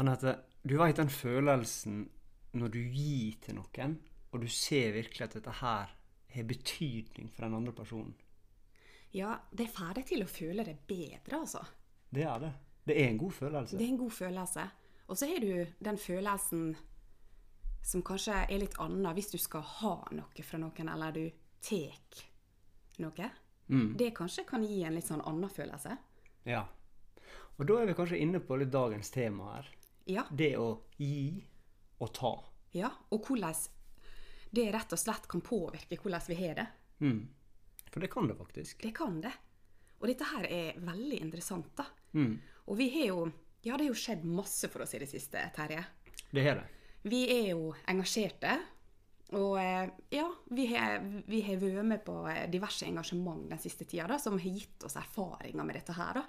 Anette, du veit den følelsen når du gir til noen, og du ser virkelig at dette her har betydning for den andre personen. Ja, det får deg til å føle det bedre, altså. Det er det. Det er en god følelse. Det er en god følelse. Og så har du den følelsen som kanskje er litt annen hvis du skal ha noe fra noen, eller du tek noe. Det kanskje kan gi en litt sånn annen følelse. Ja. Og da er vi kanskje inne på litt dagens tema her. Ja. Det å gi og ta. ja. Og hvordan det rett og slett kan påvirke hvordan vi har det. Mm. For det kan det faktisk. Det kan det. Og dette her er veldig interessant, da. Mm. Og vi har jo Ja, det har jo skjedd masse for oss i det siste, Terje. Det har det. Vi er jo engasjerte. Og eh, ja, vi har, vi har vært med på diverse engasjement den siste tida da, som har gitt oss erfaringer med dette her. da.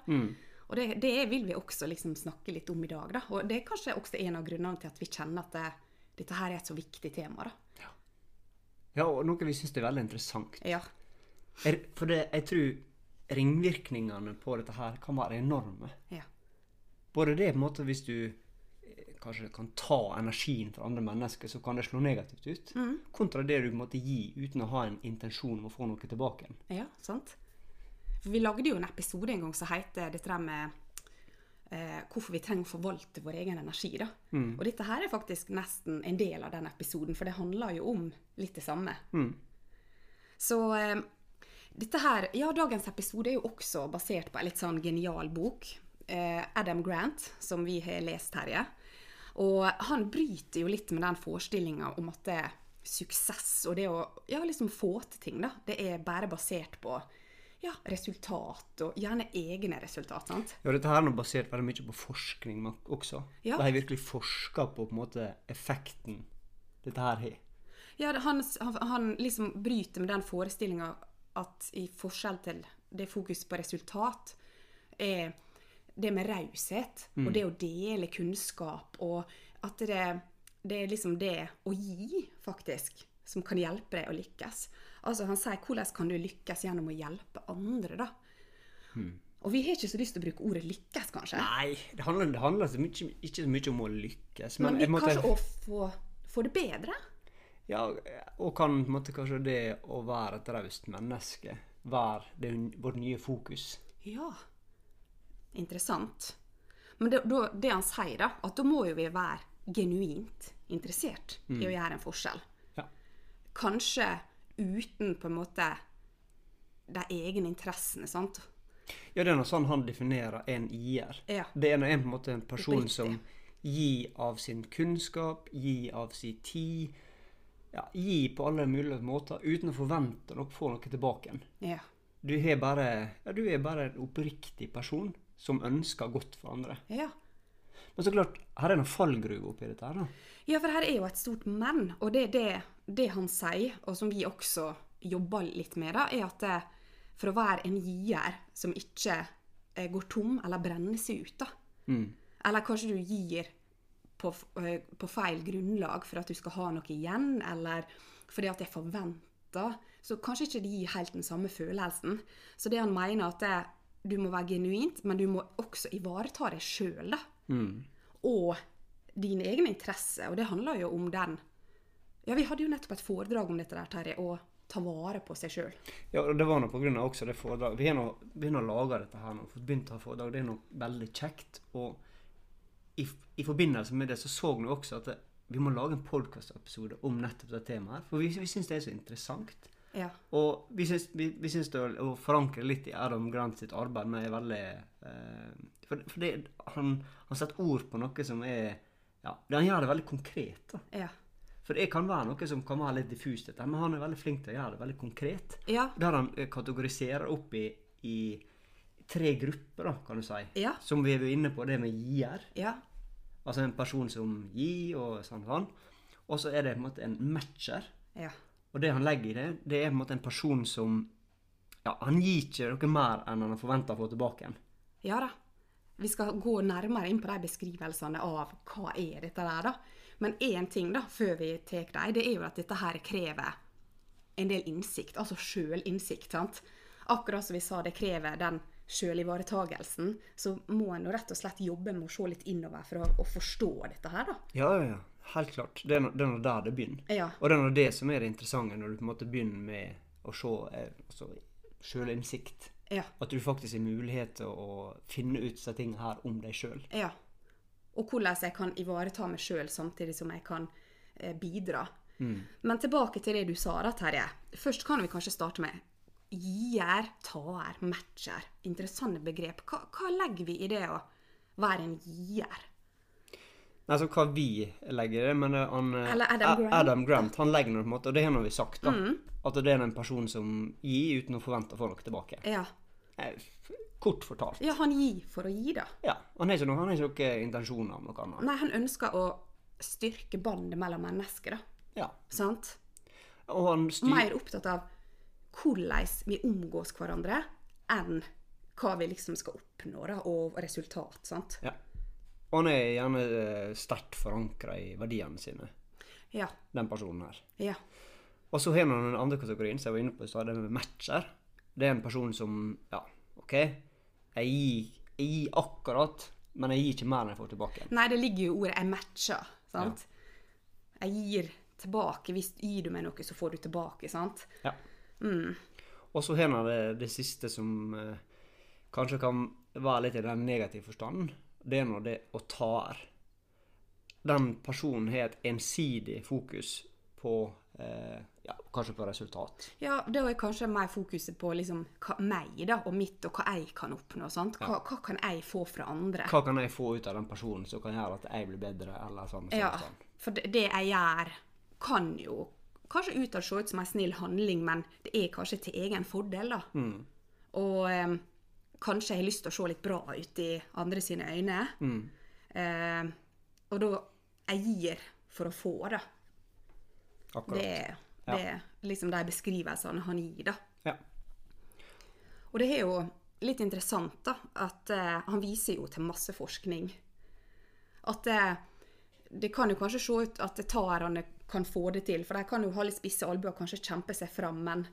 Og det, det vil vi også liksom snakke litt om i dag. da. Og det er kanskje også en av grunnene til at vi kjenner at det, dette her er et så viktig tema. da. Ja, og noe vi syns er veldig interessant. Ja. Er- For det, jeg tror ringvirkningene på dette her kan være enorme. ja. Både det på en måte hvis du eh, kanskje kan ta energien fra andre mennesker, så kan det slå negativt ut. Kontra det du måtte gi uten å ha en intensjon om å få noe tilbake. Ja, sant? For vi lagde jo en episode en gang som heter dette der med eh, hvorfor vi trenger å forvalte vår egen energi. da. Og dette her er faktisk nesten en del av den episoden, for det handler jo om litt det samme. Så eh, dette her, ja, dagens episode er jo også basert på en litt sånn genial bok. Eh, Adam Grant, som vi har lest, Terje. Og han bryter jo litt med den forestillinga om at det er suksess og det å ja, liksom få til ting, da, det er bare basert på ja, resultat, og gjerne egne resultat. sant? Ja, dette her er noe basert veldig mye på forskning også. Ja. De har virkelig forska på på måte effekten dette her har. Ja, han, han, han liksom bryter med den forestillinga at i forskjell til det fokus på resultat, er det med raushet og det å dele kunnskap, og at det, det er liksom det å gi, faktisk, som kan hjelpe deg å lykkes. Altså, han sier 'hvordan kan du lykkes gjennom å hjelpe andre', da. Og vi har ikke så lyst til å bruke ordet 'lykkes', kanskje. Nei, det handler, det handler så mye, ikke så mye om å lykkes. Men, Men måtte, kanskje å få, få det bedre. Ja, og kan måtte, kanskje det å være et raust menneske være det, vårt nye fokus. Ja. Interessant. Men det, da, det han sier, da, at da må jo vi være genuint interessert i å gjøre en forskjell. Ja. Kanskje uten på en måte de egne interessene, sant? Ja, det er noe sånn han definerer en IR. Ja. Det er noe, en, på en måte en person som gir av sin kunnskap, gir av sin tid. Ja, gir på alle mulige måter uten å forvente å få noe tilbake igjen. Ja. Du, er bare, ja, du er bare en oppriktig person som ønsker godt for andre. ja. Men så klart, her er det noen fallgruve oppi dette her, da. Ja, for her er jo et stort men, og det er det, det han sier, og som vi også jobber litt med, da, er at det, for å være en gier som ikke eh, går tom eller brenner seg ut, da. Eller kanskje du gir på, eh, på feil grunnlag for at du skal ha noe igjen, eller fordi at det er forventa. Så kanskje ikke det gir helt den samme følelsen. Så det han mener at det, du må være genuint, men du må også ivareta deg sjøl, da. Og dine egne interesser. Og det handler jo om den Ja, vi hadde jo nettopp et foredrag om dette der, Terje, å ta vare på seg sjøl. Ja, og det var nå av også det foredraget. Vi har nå begynt å lage dette her nå, fått begynt å ha foredrag. Det er nå veldig kjekt. Og i, i forbindelse med det så så vi også at det, vi må lage en podkastepisode om nettopp det temaet. For vi, vi syns det er så interessant. Ja. Og vi syns, vi, vi syns det å, forankre litt i Adam Grant sitt arbeid med er veldig eh, For, for det, han, han setter ord på noe som er Ja, han gjør det veldig konkret. da. Ja. For det kan være noe som kan være litt diffust, dette, men han er veldig flink til å gjøre det veldig konkret. Ja. Der han eh, kategoriserer opp i, i tre grupper, da, kan du si. Ja. Som vi er inne på, det med gir. Ja. Altså en person som gir, og sånn sånn. Og så er det på en måte en matcher. Ja. Og det han legger i det, det er på en måte en person som Ja, han gir ikke noe mer enn han har forventa å få tilbake igjen. Ja da. Vi skal gå nærmere inn på de beskrivelsene av hva er dette der, da. Men én ting, da, før vi tar dem, det er jo at dette her krever en del innsikt. Altså sjølinnsikt, sant. Akkurat som vi sa, det krever den sjølivaretagelsen, så må en rett og slett jobbe med å se litt innover for å, å forstå dette her, da. Ja, ja, ja. Helt klart. Det er nå det er nå der det begynner. Ja. Og det er nå det som er det interessante når du på en måte begynner med å se eh, altså, sjølinnsikt. Ja. At du faktisk har mulighet til å finne ut disse tingene her om deg sjøl. ja. Og hvordan jeg kan ivareta meg sjøl samtidig som jeg kan eh, bidra. Men tilbake til det du sa, da, Terje. Først kan vi kanskje starte med gir, taer, matcher. Interessante begrep. Hva, hva legger vi i det å være en gier? Altså hva vi legger i det, men eh, han, eh, Adam Grant. Adam Grant han legger noe på en måte, og det har vi sagt, da. At det er en person som gir uten å forvente å få noe tilbake. Ja. Eh, Kort fortalt. ja, han gir for å gi, da. Ja. Han har ikke noe, han har ikke noe intensjoner om noe annet. Nei, han ønsker å styrke bandet mellom mennesker, da. Ja. Sant? Og han styr... Mer opptatt av hvordan vi omgås hverandre, enn hva vi liksom skal oppnå, da, og resultat. sant? Ja. Og han er gjerne eh, sterkt forankra i verdiene sine, Ja. den personen her. Ja. Og så har han den andre kategorien som jeg var inne på i stad, det med matcher. Det er en person som Ja, OK, jeg gir, jeg gir akkurat, men jeg gir ikke mer enn jeg får tilbake. Nei, det ligger jo i ordet 'jeg matcher'. sant? Jeg gir tilbake. Hvis gir du meg noe, så får du tilbake. sant? Ja. Og så har han det, det siste som eh, kanskje kan være litt i den negative forstanden. Det er nå det å ta her. Den personen har et ensidig fokus på eh, ja, kanskje på resultat. Ja, Da er kanskje mer fokuset på liksom hva, meg da, og mitt, og hva jeg kan oppnå. sant? Hva, hva kan jeg få fra andre? Hva kan jeg få ut av den personen som kan gjøre at jeg blir bedre, eller sånn sånn. Ja, sånn. for det, det jeg gjør, kan jo kanskje utad se ut som en snill handling, men det er kanskje til egen fordel, da. Mm. Og eh, kanskje jeg har lyst til å se litt bra ut i andre sine øyne. Mm. Eh, og da jeg gir for å få, da. Akkurat. Det, det er liksom de beskrivelsene han gir, da. Ja. Og det er jo litt interessant, da, at eh, han viser jo til masse forskning. At eh, det kan jo kanskje se ut at taerne kan få det til, for de kan jo ha litt spisse albuer og kanskje kjempe seg fram, men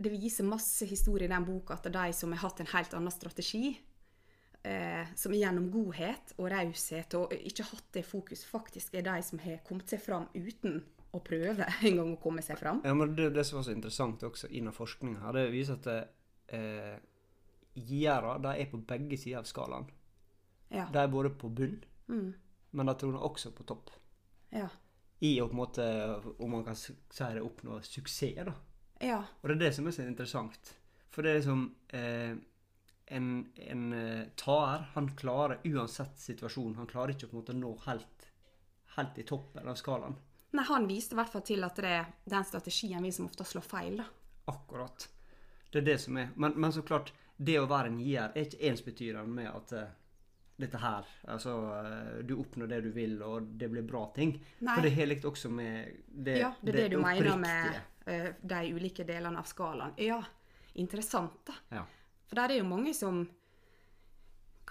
det viser masse historier i den boka at det er de som har hatt en helt annen strategi, eh, som gjennom godhet og raushet og ikke hatt det fokus, faktisk er de som har kommet seg fram uten å prøve en gang å komme seg fram. Ja, men det, det som var så interessant også innen forskninga her, det viser at eh, gjerder de er på begge sider av skalaen. Ja. De er både på bunn, Mm. men de troner også på topp. Ja. I å på en måte, om man kan si det, oppnå suksess, da. Ja. Og det er det som er så interessant. For det er liksom eh, En, en eh, taer, han klarer uansett situasjon, han klarer ikke å på en måte nå helt, helt i toppen av skalaen. Nei, han viste i hvert fall til at det er den strategien vi som ofte slår feil, da. Akkurat. Det er det som er. Men, men så klart, det å være en gir er ikke ensbetydende med at eh, dette her Altså, eh, du oppnår det du vil, og det blir bra ting. Nei. For det har likt også med det Ja, det er det, du mener med eh, de ulike delene av skalaen. Ja, interessant, da. Ja. For der er jo mange som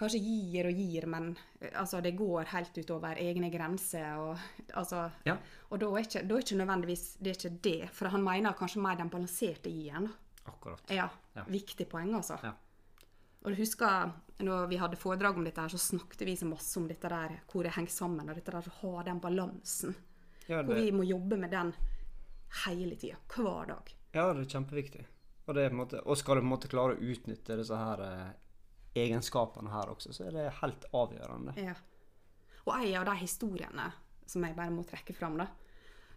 kanskje gir og gir, men eh, altså, det går helt utover egne grenser. Og, altså, Ja. og da er ikke, da er ikke nødvendigvis det er ikke det. For han mener kanskje mer den balanserte i-en. Akkurat. Ja, Ja. viktig poeng, altså. Ja. Og du husker når vi hadde foredrag om dette, her, så snakket vi så masse om dette der, hvor det henger sammen, og dette der å ha den balansen. Ja, Hvor vi må jobbe med den hele tida, hver dag. ja, det er kjempeviktig. Og, det er måte, og skal du på en måte klare å utnytte disse her eh, egenskapene her også, så er det helt avgjørende. Ja. Og en av de historiene som jeg bare må trekke fram, da,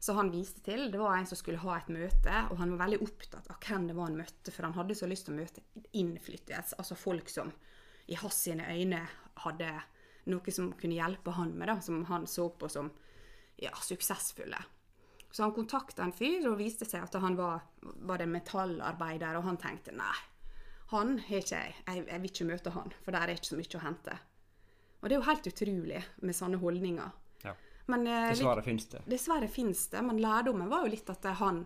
så han viste til, det var en som skulle ha et møte, og han var veldig opptatt av hvem det var han møtte, for han hadde så lyst til å møte innflytelse, altså folk som i hans sine øyne hadde noe som kunne hjelpe han med, da, som han så på som ja, suksessfulle. Så han kontakta en fyr, og viste seg at han var, var det metallarbeider, og han tenkte nei, han har ikke jeg, jeg vil ikke møte han, for der er ikke så mye å hente. Og det er jo helt utrolig med sånne holdninger. Men eh, Dessverre fins det. Dessverre fins det, men lærdommen var jo litt at han,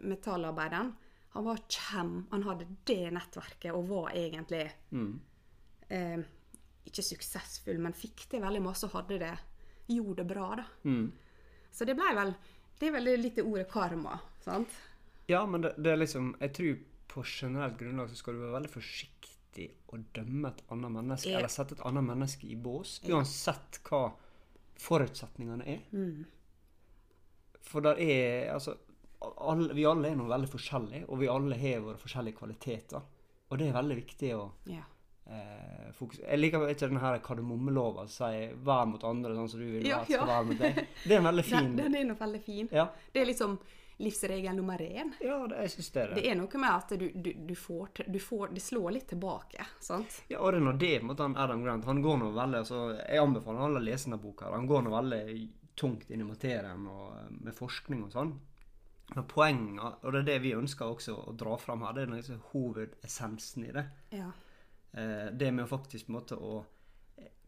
metallarbeideren, han var kjem, han hadde det nettverket og var egentlig eh, ikke suksessfull, men fikk til veldig masse og hadde det, gjorde det bra, da. Mm. Så det ble vel, det er vel litt det ordet karma, sant? Ja, men det, det er liksom Jeg tror på generelt grunnlag så skal du være veldig forsiktig å dømme et annet menneske, Ja. eller sette et annet menneske i bås, uansett hva forutsetningene er. Mm. For der er altså alle, Vi alle er nå veldig forskjellige, og vi alle har våre forskjellige kvaliteter. Og det er veldig viktig å Ja. eh, fokusere Jeg liker ikke den her kardemommelova som sier 'vær mot andre sånn som du vil Ja, være, skal ja. være mot deg'. Det er en veldig fin den er nok veldig fin. Ja, Det er liksom livsregel nummer én. ja det, jeg syns det er det. Det er noe med at du, du, du, får, du får Det slår litt tilbake, sant? Ja, og det er nå det mot han Adam Grant. Han går nå veldig altså, Jeg anbefaler alle å lese denne boka. Han går nå veldig tungt inn i materien og eh, med forskning og sånn. Men poenget, og det er det vi ønsker også å dra fram her, det er liksom hovedessensen i det. Ja. Eh, det med å faktisk på en måte å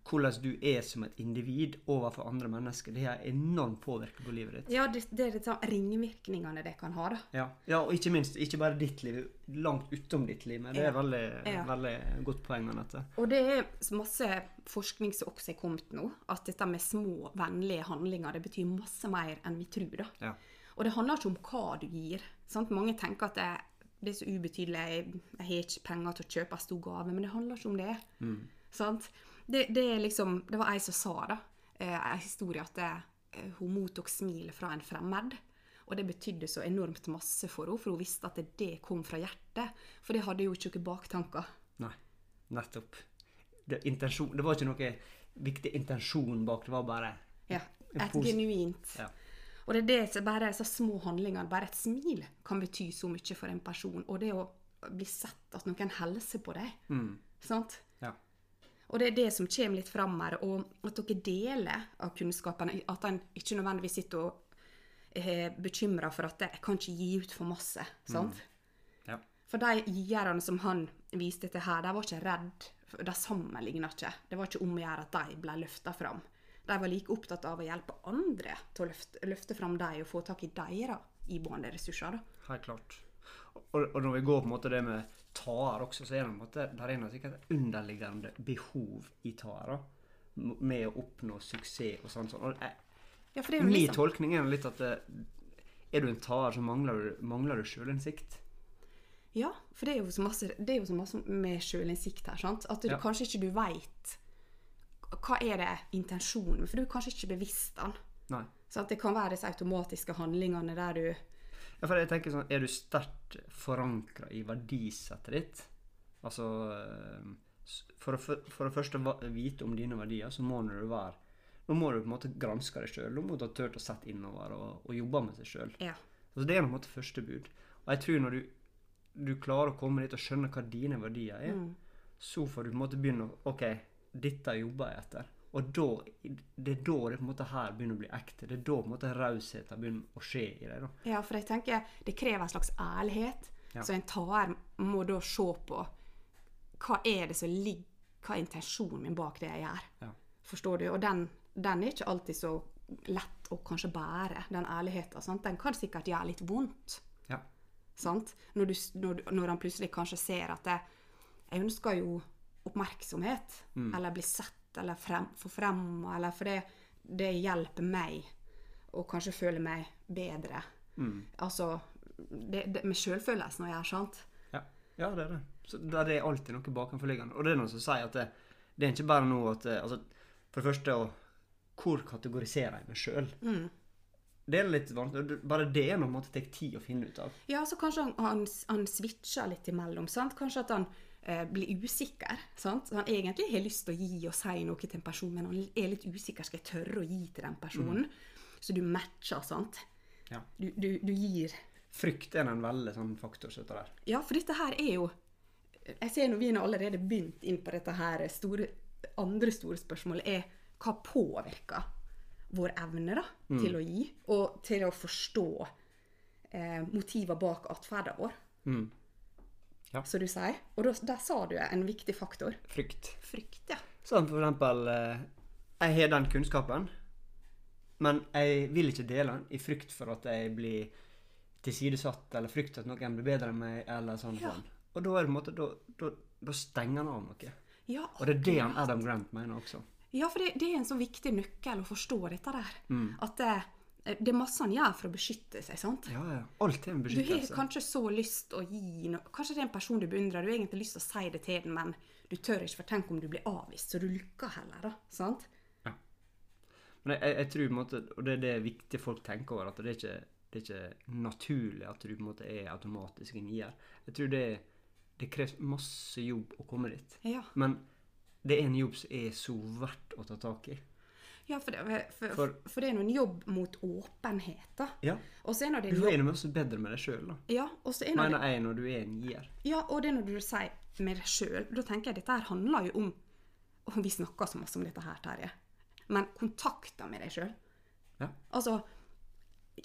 Hvordan du er som et individ overfor andre mennesker, det har enormt påvirkning på livet ditt. Ja, det, det er sånn ringvirkningene det kan ha, da. Ja. ja, og ikke minst, ikke bare ditt liv, langt utom ditt liv. Men det er veldig, Ja. veldig godt poeng, Anette. Og det er masse forskning som også er kommet nå, at dette med små, vennlige handlinger, det betyr masse mer enn vi tror, da. Ja. Og det handler ikke om hva du gir. Sant? Mange tenker at det, det er så ubetydelig, jeg, jeg har ikke penger til å kjøpe en stor gave, men det handler ikke om det. Sant? Det, det er liksom, det var ei som sa da, eh, en historie at det, eh, hun mottok smil fra en fremmed. Og det betydde så enormt masse for henne, for hun visste at det, kom fra hjertet. For det hadde jo ikke noen baktanker. Nei, nettopp. Det, intensjon, det var ikke noe viktig intensjon bak, det var bare Ja, et genuint. Ja. Og det er det som bare så små handlinger, bare et smil, kan bety så mye for en person. Og det å bli sett, at noen hilser på deg. Mm. Sant? Og det er det som kommer litt fram her, og at dere deler av kunnskapen. At en ikke nødvendigvis sitter og er bekymra for at 'jeg kan ikke gi ut for masse'. sant? Ja. For de gierene som han viste til her, de var ikke redd. De sammenligna ikke. Det var ikke om å gjøre at de ble løfta fram. De var like opptatt av å hjelpe andre til å løfte, løfte fram dem og få tak i deres iboende ressurser. da. Helt klart. Og, og når vi går på en måte det med taer også, så er det en måte, der er noe sikkert underliggende behov i taer. da, Med å oppnå suksess og sånn. sånn. Og Ja, er jo min liksom, tolkning er litt at det, er du en taer, så mangler du, mangler du sjølinnsikt. ja, for det er jo så masse, det jo så masse med sjølinnsikt her. sant? At du, Ja. kanskje ikke du veit hva er det intensjonen for du er kanskje ikke bevisst den. Nei. Så at det kan være disse automatiske handlingene der du Ja, for jeg tenker sånn, Er du sterkt forankra i verdisettet ditt? Altså eh, For å, for å først vite om dine verdier, så må du være Nå må du på en måte granske deg sjøl. Du må du ha turt å sette innover og, og jobbe med seg sjøl. Ja. Altså, det er på en måte første bud. Og jeg tror når du, du klarer å komme dit og skjønne hva dine verdier er, Mm. så får du på en måte begynne å OK, dette jobber jeg etter. Og da, det er da det på en måte her begynner å bli ekte. Det er da på en måte rausheten begynner å skje i deg. Ja, for jeg tenker det krever en slags ærlighet. Ja. Så en taer må da se på hva er det som ligger Hva er intensjonen min bak det jeg gjør? Ja. Forstår du? Og den, den er ikke alltid så lett å kanskje bære, den ærligheten. Sant? Den kan sikkert gjøre litt vondt. Ja. Sant? Når, du, når, når han plutselig kanskje ser at jeg, jeg ønsker jo oppmerksomhet, eller bli sett, eller frem, få frem, eller for det, det hjelper meg å kanskje føle meg bedre. Altså det, det, med selvfølelsen å gjøre, sant? Ja, ja det er det. Så det er alltid noe bakenforliggende. Og det er noen som sier at det, det er ikke bare noe at altså, For det første å Hvor kategoriserer jeg meg sjøl? Det er litt vanskelig. Bare det er noe man tar tid å finne ut av. Ja, så kanskje han, han, han switcher litt imellom. sant? Kanskje at han eh, blir usikker. sant? Så Han egentlig har lyst til å gi og si noe til en person, men han er litt usikker. Skal jeg tørre å gi til den personen? Så du matcher, sant? Ja. Du, du, du gir Frykt er en veldig sånn faktor. Så der. Ja, for dette her er jo Jeg ser nå vi har allerede begynt inn på dette her store andre store spørsmålet er hva påvirker vår evne da, til å gi, og til å forstå eh, motiver bak atferden vår. Mm. Ja. Som du sier. Og da, der sa du en viktig faktor. Frykt. Frykt, ja. Sånn for eksempel eh, Jeg har den kunnskapen, men jeg vil ikke dele den i frykt for at jeg blir tilsidesatt, eller frykt at noen blir bedre enn meg, eller sånn. Ja. sånn. Og da er det på en måte Da, da, da stenger han av noe. Ja, Og det er det han Adam Grant mener også. ja for det, det er en så viktig nøkkel å forstå dette der. Mm. At det, eh, Det er masse han gjør for å beskytte seg, sant? Ja, ja. Alt er en Du har kanskje så lyst å gi noe Kanskje det er en person du beundrer, du har egentlig lyst til å si det til den, men du tør ikke, for tenk om du blir avvist, så du lukker heller, da. Sant? Men jeg, jeg, jeg tror på en måte, og det er det viktige folk tenker over, at det er ikke, det er ikke naturlig at du på en måte er automatisk en nier. Jeg tror det, det kreves masse jobb å komme dit. Ja. Men det er en jobb som er så verdt å ta tak i. Ja, for det, for, for, For- det er nå en jobb mot åpenhet, da. Ja. Og så er nå det Du er noe mye bedre med deg sjøl, da. Ja, og så er nå Mener jeg når du er en gir. Ja, og det er når du sier med deg sjøl, da tenker jeg dette her handler jo om Og vi snakker så masse om dette her, Terje. Men kontakter med deg sjøl. Ja. Altså,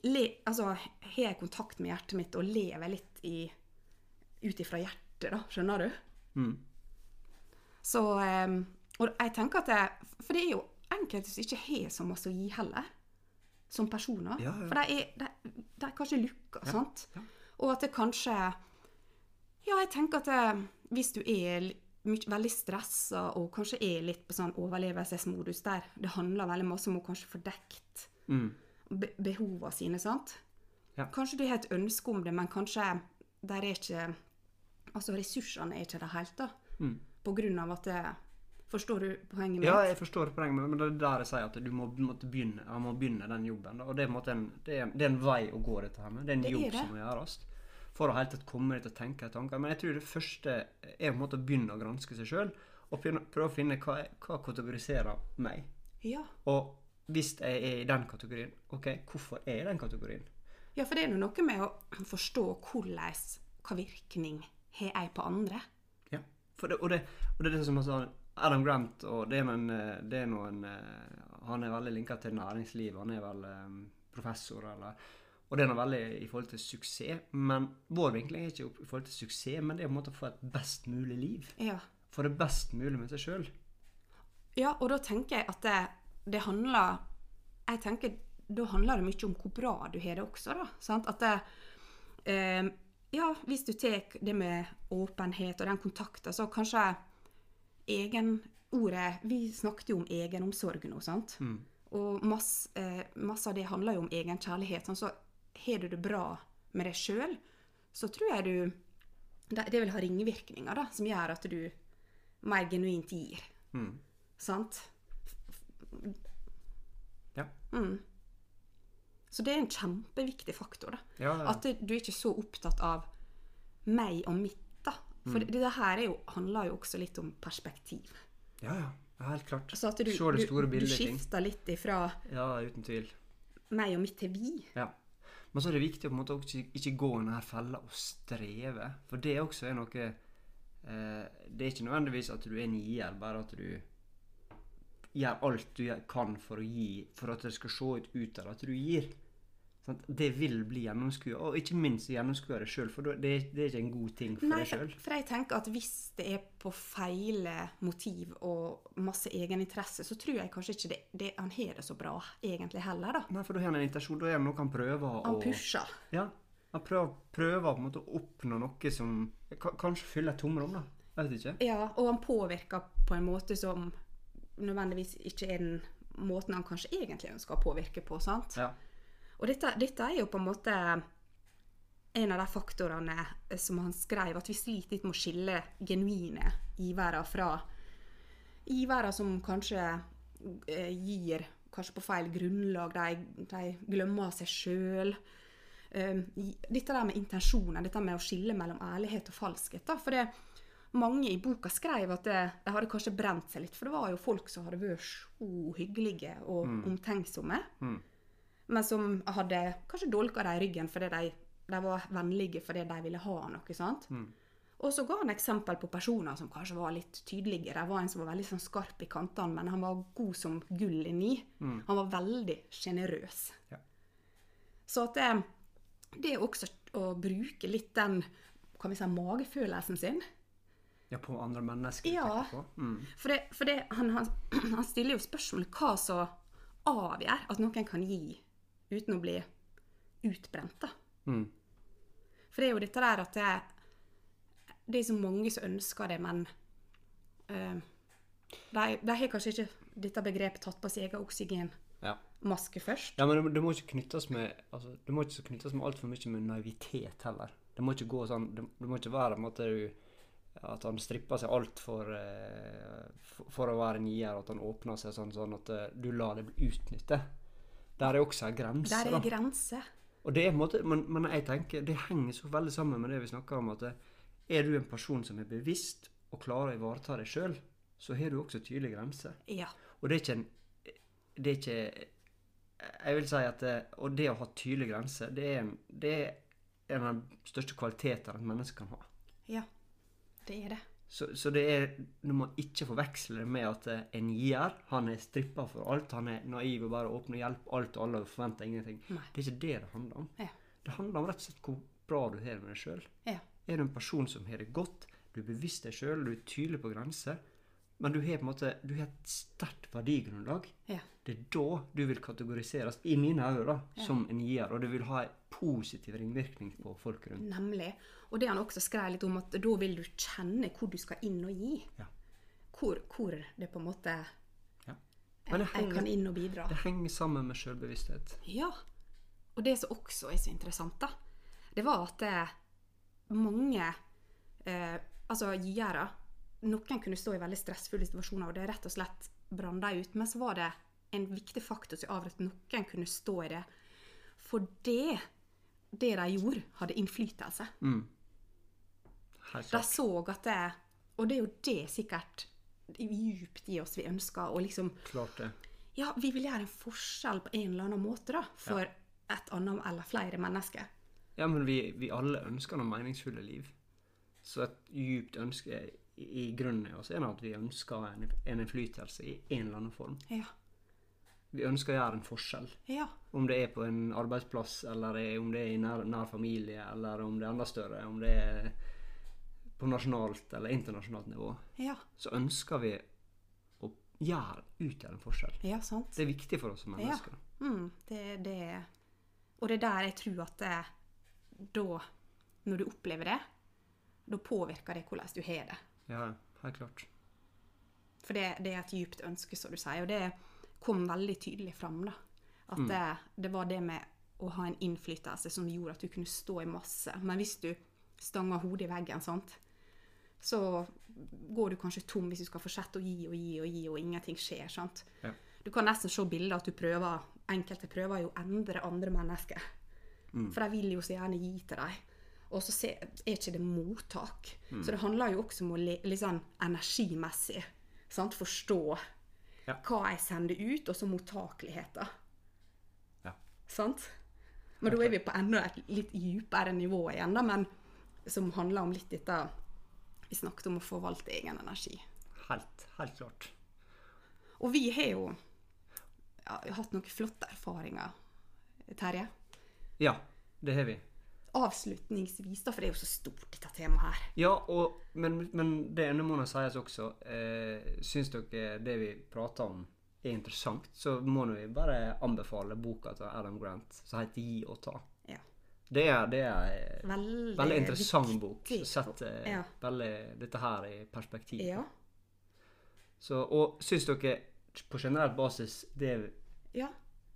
le, altså Har jeg kontakt med hjertet mitt og lever litt i ut ifra hjertet, da? Skjønner du? Mm. Så um, Og jeg tenker at det, For det er jo enkelte som ikke har så masse å gi heller. Som personer. Ja, ja. For de er, de, de er kanskje lukka, sant? Og at det kanskje Ja, jeg tenker at det, hvis du er veldig stressa og kanskje er litt på sånn overlevelsesmodus der det handler veldig masse om å kanskje få dekt Mm. be behovene sine, sant? Ja. Kanskje du har et ønske om det, men kanskje der er ikke Altså, ressursene er ikke det helt, da. Mm. På grunn av at det, Forstår du poenget mitt? Ja, jeg forstår poenget, men- men det er der jeg sier at du må, måtte begynne, jeg må begynne den jobben. Og det er, en det, er, det er en vei å gå, dette her med. Det er en Det jobb er som må gjøres. For å helt tatt komme dit og tenke tanker. Men jeg tror det første er å begynne å granske seg sjøl. Og prøve å finne hva, hva kategoriserer meg. Ja. Og hvis jeg er i den kategorien, OK, hvorfor er jeg i den kategorien? ja, for det er jo noe med å forstå hvordan hva virkning har jeg på andre. Ja. Det, og, det, og det er det som altså, Adam Grant og det er noen, eh, det er noen eh, Han er veldig linka til næringslivet. Han er vel eh, professor, eller Og det er noe veldig i forhold til suksess. Men vår vinkling er ikke i forhold til suksess, men det er på en måte å få et best mulig liv. Ja. Få det best mulig med seg sjøl. ja, og da tenker jeg at det, det handler Jeg tenker da handler det mye om hvor bra du har det også, da. Sant? At det eh, Ja, hvis du tar det med åpenhet og den kontakten, så kanskje egen Ordet Vi snakket jo om egenomsorg nå, sant? Mm. Og masse, eh, masse av det handler jo om egenkjærlighet. Sånn, så har du det bra med deg sjøl, så tror jeg du det, det vil ha ringvirkninger da, som gjør at du mer genuint gir. Mm. Sant? Ja. Mm. Så det er en kjempeviktig faktor. da. Ja, ja. At du er ikke så opptatt av meg og mitt. For mm. det her er jo, handler jo også litt om perspektiv. ja, ja. Helt klart. Altså at du, Se det store du, du skifter litt ifra Ja, uten tvil. meg og mitt til vi. Ja. Men så er det viktig å på en måte også ikke, gå i denne fella og streve. For det også er noe eh, Det er ikke nødvendigvis at du er en gir, bare at du gjør alt du kan for å gi, for at det skal se ut utad at du gir. Sant? Det vil bli gjennomskua, og ikke minst gjennomskua det sjøl, for det, det er ikke en god ting for Nei, deg sjøl. for jeg tenker at hvis det er på feile motiv og masse egeninteresse, så tror jeg kanskje ikke det, det, han har det så bra egentlig heller, da. Nei, for da har han en intensjon, da er det noe han prøver å Han pusher. Ja. Han prøver, prøver å oppnå noe som kanskje fyller et tomrom, da. Vet ikke. Ja, og han påvirker på en måte som nødvendigvis ikke er den måten han kanskje egentlig ønsker å påvirke på, sant? Ja. Og dette, dette er jo på en måte en av de faktorene som han skrev, at vi sliter litt med å skille genuine givere fra givere som kanskje eh, gir kanskje på feil grunnlag, de, de glemmer seg sjøl. dette der med intensjoner, dette med å skille mellom ærlighet og falskhet. Da, for det, mange i boka skrev at det, de hadde kanskje brent seg litt, for det var jo folk som hadde vært så hyggelige og omtenksomme Mm. Men som hadde kanskje dolka dem i ryggen fordi de, de var vennlige fordi de ville ha noe. sant? Mm. Og så ga han eksempel på personer som kanskje var litt tydelige. Det var en som var veldig sånn skarp i kantene, men han var god som gull inni. Mm. Han var veldig sjenerøs. Ja. Så at det, det er også å bruke litt den kan vi si, magefølelsen sin. Ja, på andre mennesker. Ja. på. Mm. For, det, for det, han, han, han stiller jo spørsmål hva som avgjør at noen kan gi uten å bli utbrent. da. Mm. For det er jo dette der at det, det er så mange som ønsker det, men uh, de, de har kanskje ikke dette begrepet tatt på seg egen oksygen Ja. maske først. Ja, men det, må ikke knyttes med altså, Det må ikke knyttes med altfor mye med naivitet heller. Det må ikke gå sånn Det, det må ikke være en måte du at han stripper seg altfor uh, for, for å være nier, at han åpner seg sånn, sånn at eh, du lar det bli utnyttet. Der er også en grense. Der er grense. Og det er på en måte, men, men jeg tenker, det henger så veldig sammen med det vi snakker om. at eh, Er du en person som er bevisst og klarer å ivareta deg sjøl, så har du også tydelige grenser. Ja. Og det er ikke en Det er ikke Jeg vil si at det, Og det å ha tydelige grenser, det er, en, det er en av de største kvalitetene et menneske kan ha. Ja. Det er det. Så, så det er Du må ikke forveksle det med at eh, en gir, han er strippa for alt. Han er naiv og bare åpner hjelp alt og alle og forventer ingenting. Nei. Det er ikke det det handler om. Ja. Det handler om rett og slett hvor bra du har det med deg sjøl. Ja. Er du en person som har det godt, du er bevisst deg sjøl, du er tydelig på grenser, men du har på en måte du har et sterkt verdigrunnlag, Ja. Det er da du vil kategoriseres, i mine øyne, Ja. som en gier. Og det vil ha en positiv ringvirkning på folk rundt. Nemlig. Og det han også skrev litt om, at da vil du kjenne hvor du skal inn og gi. Ja. Hvor, hvor det på en måte Ja. henger, jeg, kan inn og bidra. det henger sammen med sjølbevissthet. Ja. Og det som også er så interessant, da, det var at det, mange eh, altså giere Noen kunne stå i veldig stressfulle situasjoner, og det rett og slett brann dem ut. Men så var det en viktig faktor som avgjorde at noen kunne stå i det. For det, det de gjorde, hadde innflytelse. Mm. De så at det Og det er jo det sikkert djupt i oss vi ønsker å liksom Klart det. Ja, vi vil gjøre en forskjell på en eller annen måte, da. For et annet eller flere mennesker. Ja, men vi, vi alle ønsker noe meningsfulle liv. Så et djupt ønske i, grunnen er nå at vi ønsker en, en innflytelse i en eller annen form. Ja. Vi ønsker å gjøre en forskjell. Ja. Om det er på en arbeidsplass, eller er- om det er i nær, nær familie, eller om det er enda større, om det er på nasjonalt eller internasjonalt nivå, Ja. så ønsker vi å gjøre, utgjøre en forskjell. Ja, sant. Det er viktig for oss som mennesker. Mm, det, det Og det er der jeg tror at det, da Når du opplever det, da påvirker det hvordan du har det. Ja, helt klart. For det, det er et djupt ønske, som du sier. Og det kom veldig tydelig fram. da. At det, det var det med å ha en innflytelse som gjorde at du kunne stå i masse. Men hvis du stanger hodet i veggen, sant? så går du kanskje tom hvis du skal fortsette å gi og gi og gi, og ingenting skjer. sant? Ja. Du kan nesten se bilder at du prøver, enkelte prøver jo å endre andre mennesker. For de vil jo så gjerne gi til dem. Og så se- er ikke det mottak. Så det handler jo også om å sånn energimessig sant? forstå Ja. hva jeg sender ut, og så mottakeligheten. Ja. Sant? Men da er vi på enda et litt dypere nivå igjen, da, men som handler om litt dette Vi snakket om å forvalte egen energi. Helt, helt klart. Og vi har jo ja, hatt noen flotte erfaringer, Terje. Ja, det har vi. Avslutningsvis, da, for det er jo så stort, dette temaet her. Ja, og, men, men det ene må nå sies også. Eh, syns dere det vi prater om, er interessant, så må vi bare anbefale boka til Adam Grant som heter 'Gi og ta'. Ja. Det er, det er en Veldig, veldig interessant viktig bok. setter ja. veldig dette her i perspektiv. Ja. Så, og syns dere på generell basis det Ja.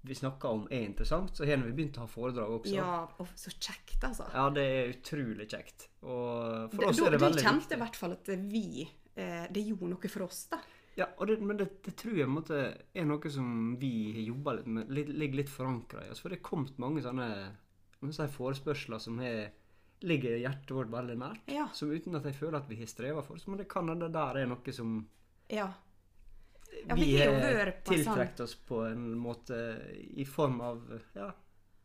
Vi snakker om, er interessant, så har vi begynt å ha foredrag også. ja, og så kjekt, altså. Ja, det er utrolig kjekt. Og for Det- oss er det veldig kjente i hvert fall at vi eh, Det gjorde noe for oss, da. Ja, det, men det, det tror jeg måte er noe som vi har jobba litt med, ligger litt forankra i oss. For det er kommet mange sånne si, forespørsler som er, ligger hjertet vårt veldig nært. Ja. Som uten at jeg føler at vi har streva for oss. Men det kan hende der er noe som Ja. Vi har sånn tiltrukket oss på en måte i form av Ja.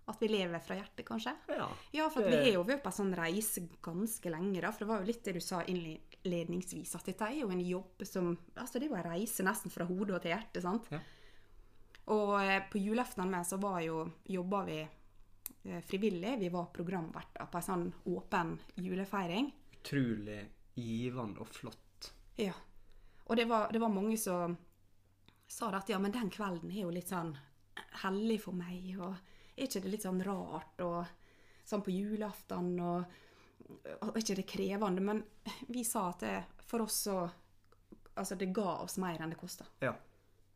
at vi lever fra hjertet, kanskje. ja. Ja, for vi har jo vært på en sånn reise ganske lenge, da. For det var jo litt det du sa innledningsvis, at dette er jo en jobb som Altså, det er jo en reise nesten fra hodet og til hjertet, sant. Ja. Og eh, på julaften med så var jo Jobba vi eh, frivillig. Vi var programverter på en sånn åpen julefeiring. Utrolig givende og flott. Ja. Og det var, det var mange som sa det at ja, men den kvelden er jo litt sånn hellig for meg, og er ikke det litt sånn rart, og sånn på julaften, og, og er ikke det krevende? Men vi sa at det, for oss så Altså, det ga oss mer enn det kosta. Ja.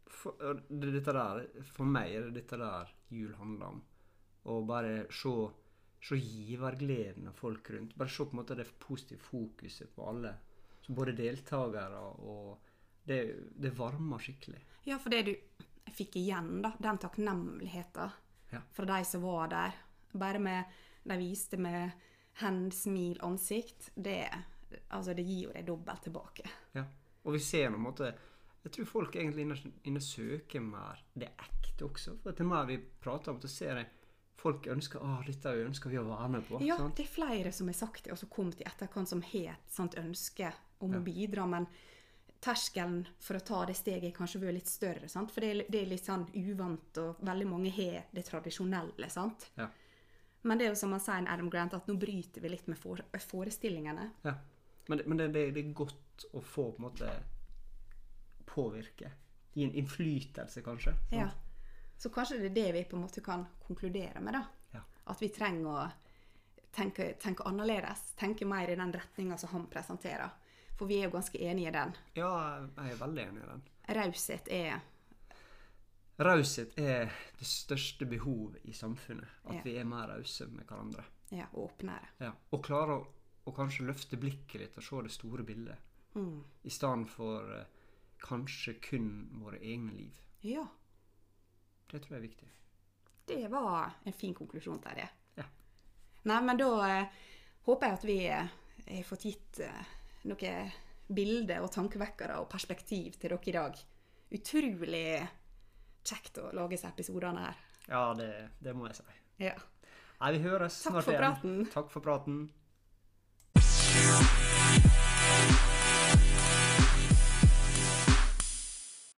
for, det, dette der, for meg er det dette der jul handler om. Å bare se, se givergleden av folk rundt. Bare se på en måte det positive fokuset på alle. Så både deltakere og Det, det varmer skikkelig. Ja, for det du fikk igjen, da, den takknemligheten Ja. fra de som var der, bare med De viste med hend, smil, ansikt, det, altså, det gir jo deg dobbelt tilbake. Ja. Og vi ser på en måte Jeg tror folk egentlig inne, inne søker mer det ekte også. For til mer vi prater om, så ser jeg folk ønsker å, dette ønsker vi å være med på. Ja, sant? det er flere som har sagt det, og som kom til etterkant, som har et sånt ønske om Ja. å bidra, men terskelen for å ta det steget kanskje vært litt større, sant? for det er, det er litt sånn uvant, og veldig mange har det tradisjonelle, sant? Ja. Men det er jo som han sier, Adam Grant, at nå bryter vi litt med for, forestillingene. Ja. Men, men det, det, det er godt å få på en måte påvirke. Gi en innflytelse, kanskje. sant? Ja. Så kanskje det er det vi på en måte kan konkludere med, da. Ja. At vi trenger å tenke, tenke annerledes. Tenke mer i den retninga som han presenterer. For vi er jo ganske enige i den. Ja, jeg er veldig enig i den. Raushet er Raushet er det største behovet i samfunnet. At Ja. vi er mer rause med hverandre. ja, åpnere. Ja. Og klare å, å kanskje løfte blikket litt og se det store bildet. Mm. I stedet for eh, kanskje kun våre egne liv. Ja. Det tror jeg er viktig. Det var en fin konklusjon, Terje. Ja. Nei, men da eh, håper jeg at vi eh, har fått gitt eh, noen bilder og tankevekkere og perspektiv til dere i dag. Utrolig kjekt å lage disse episodene her. Ja, det, det må jeg si. Ja. Nei, vi høres Takk snart igjen. Takk for praten.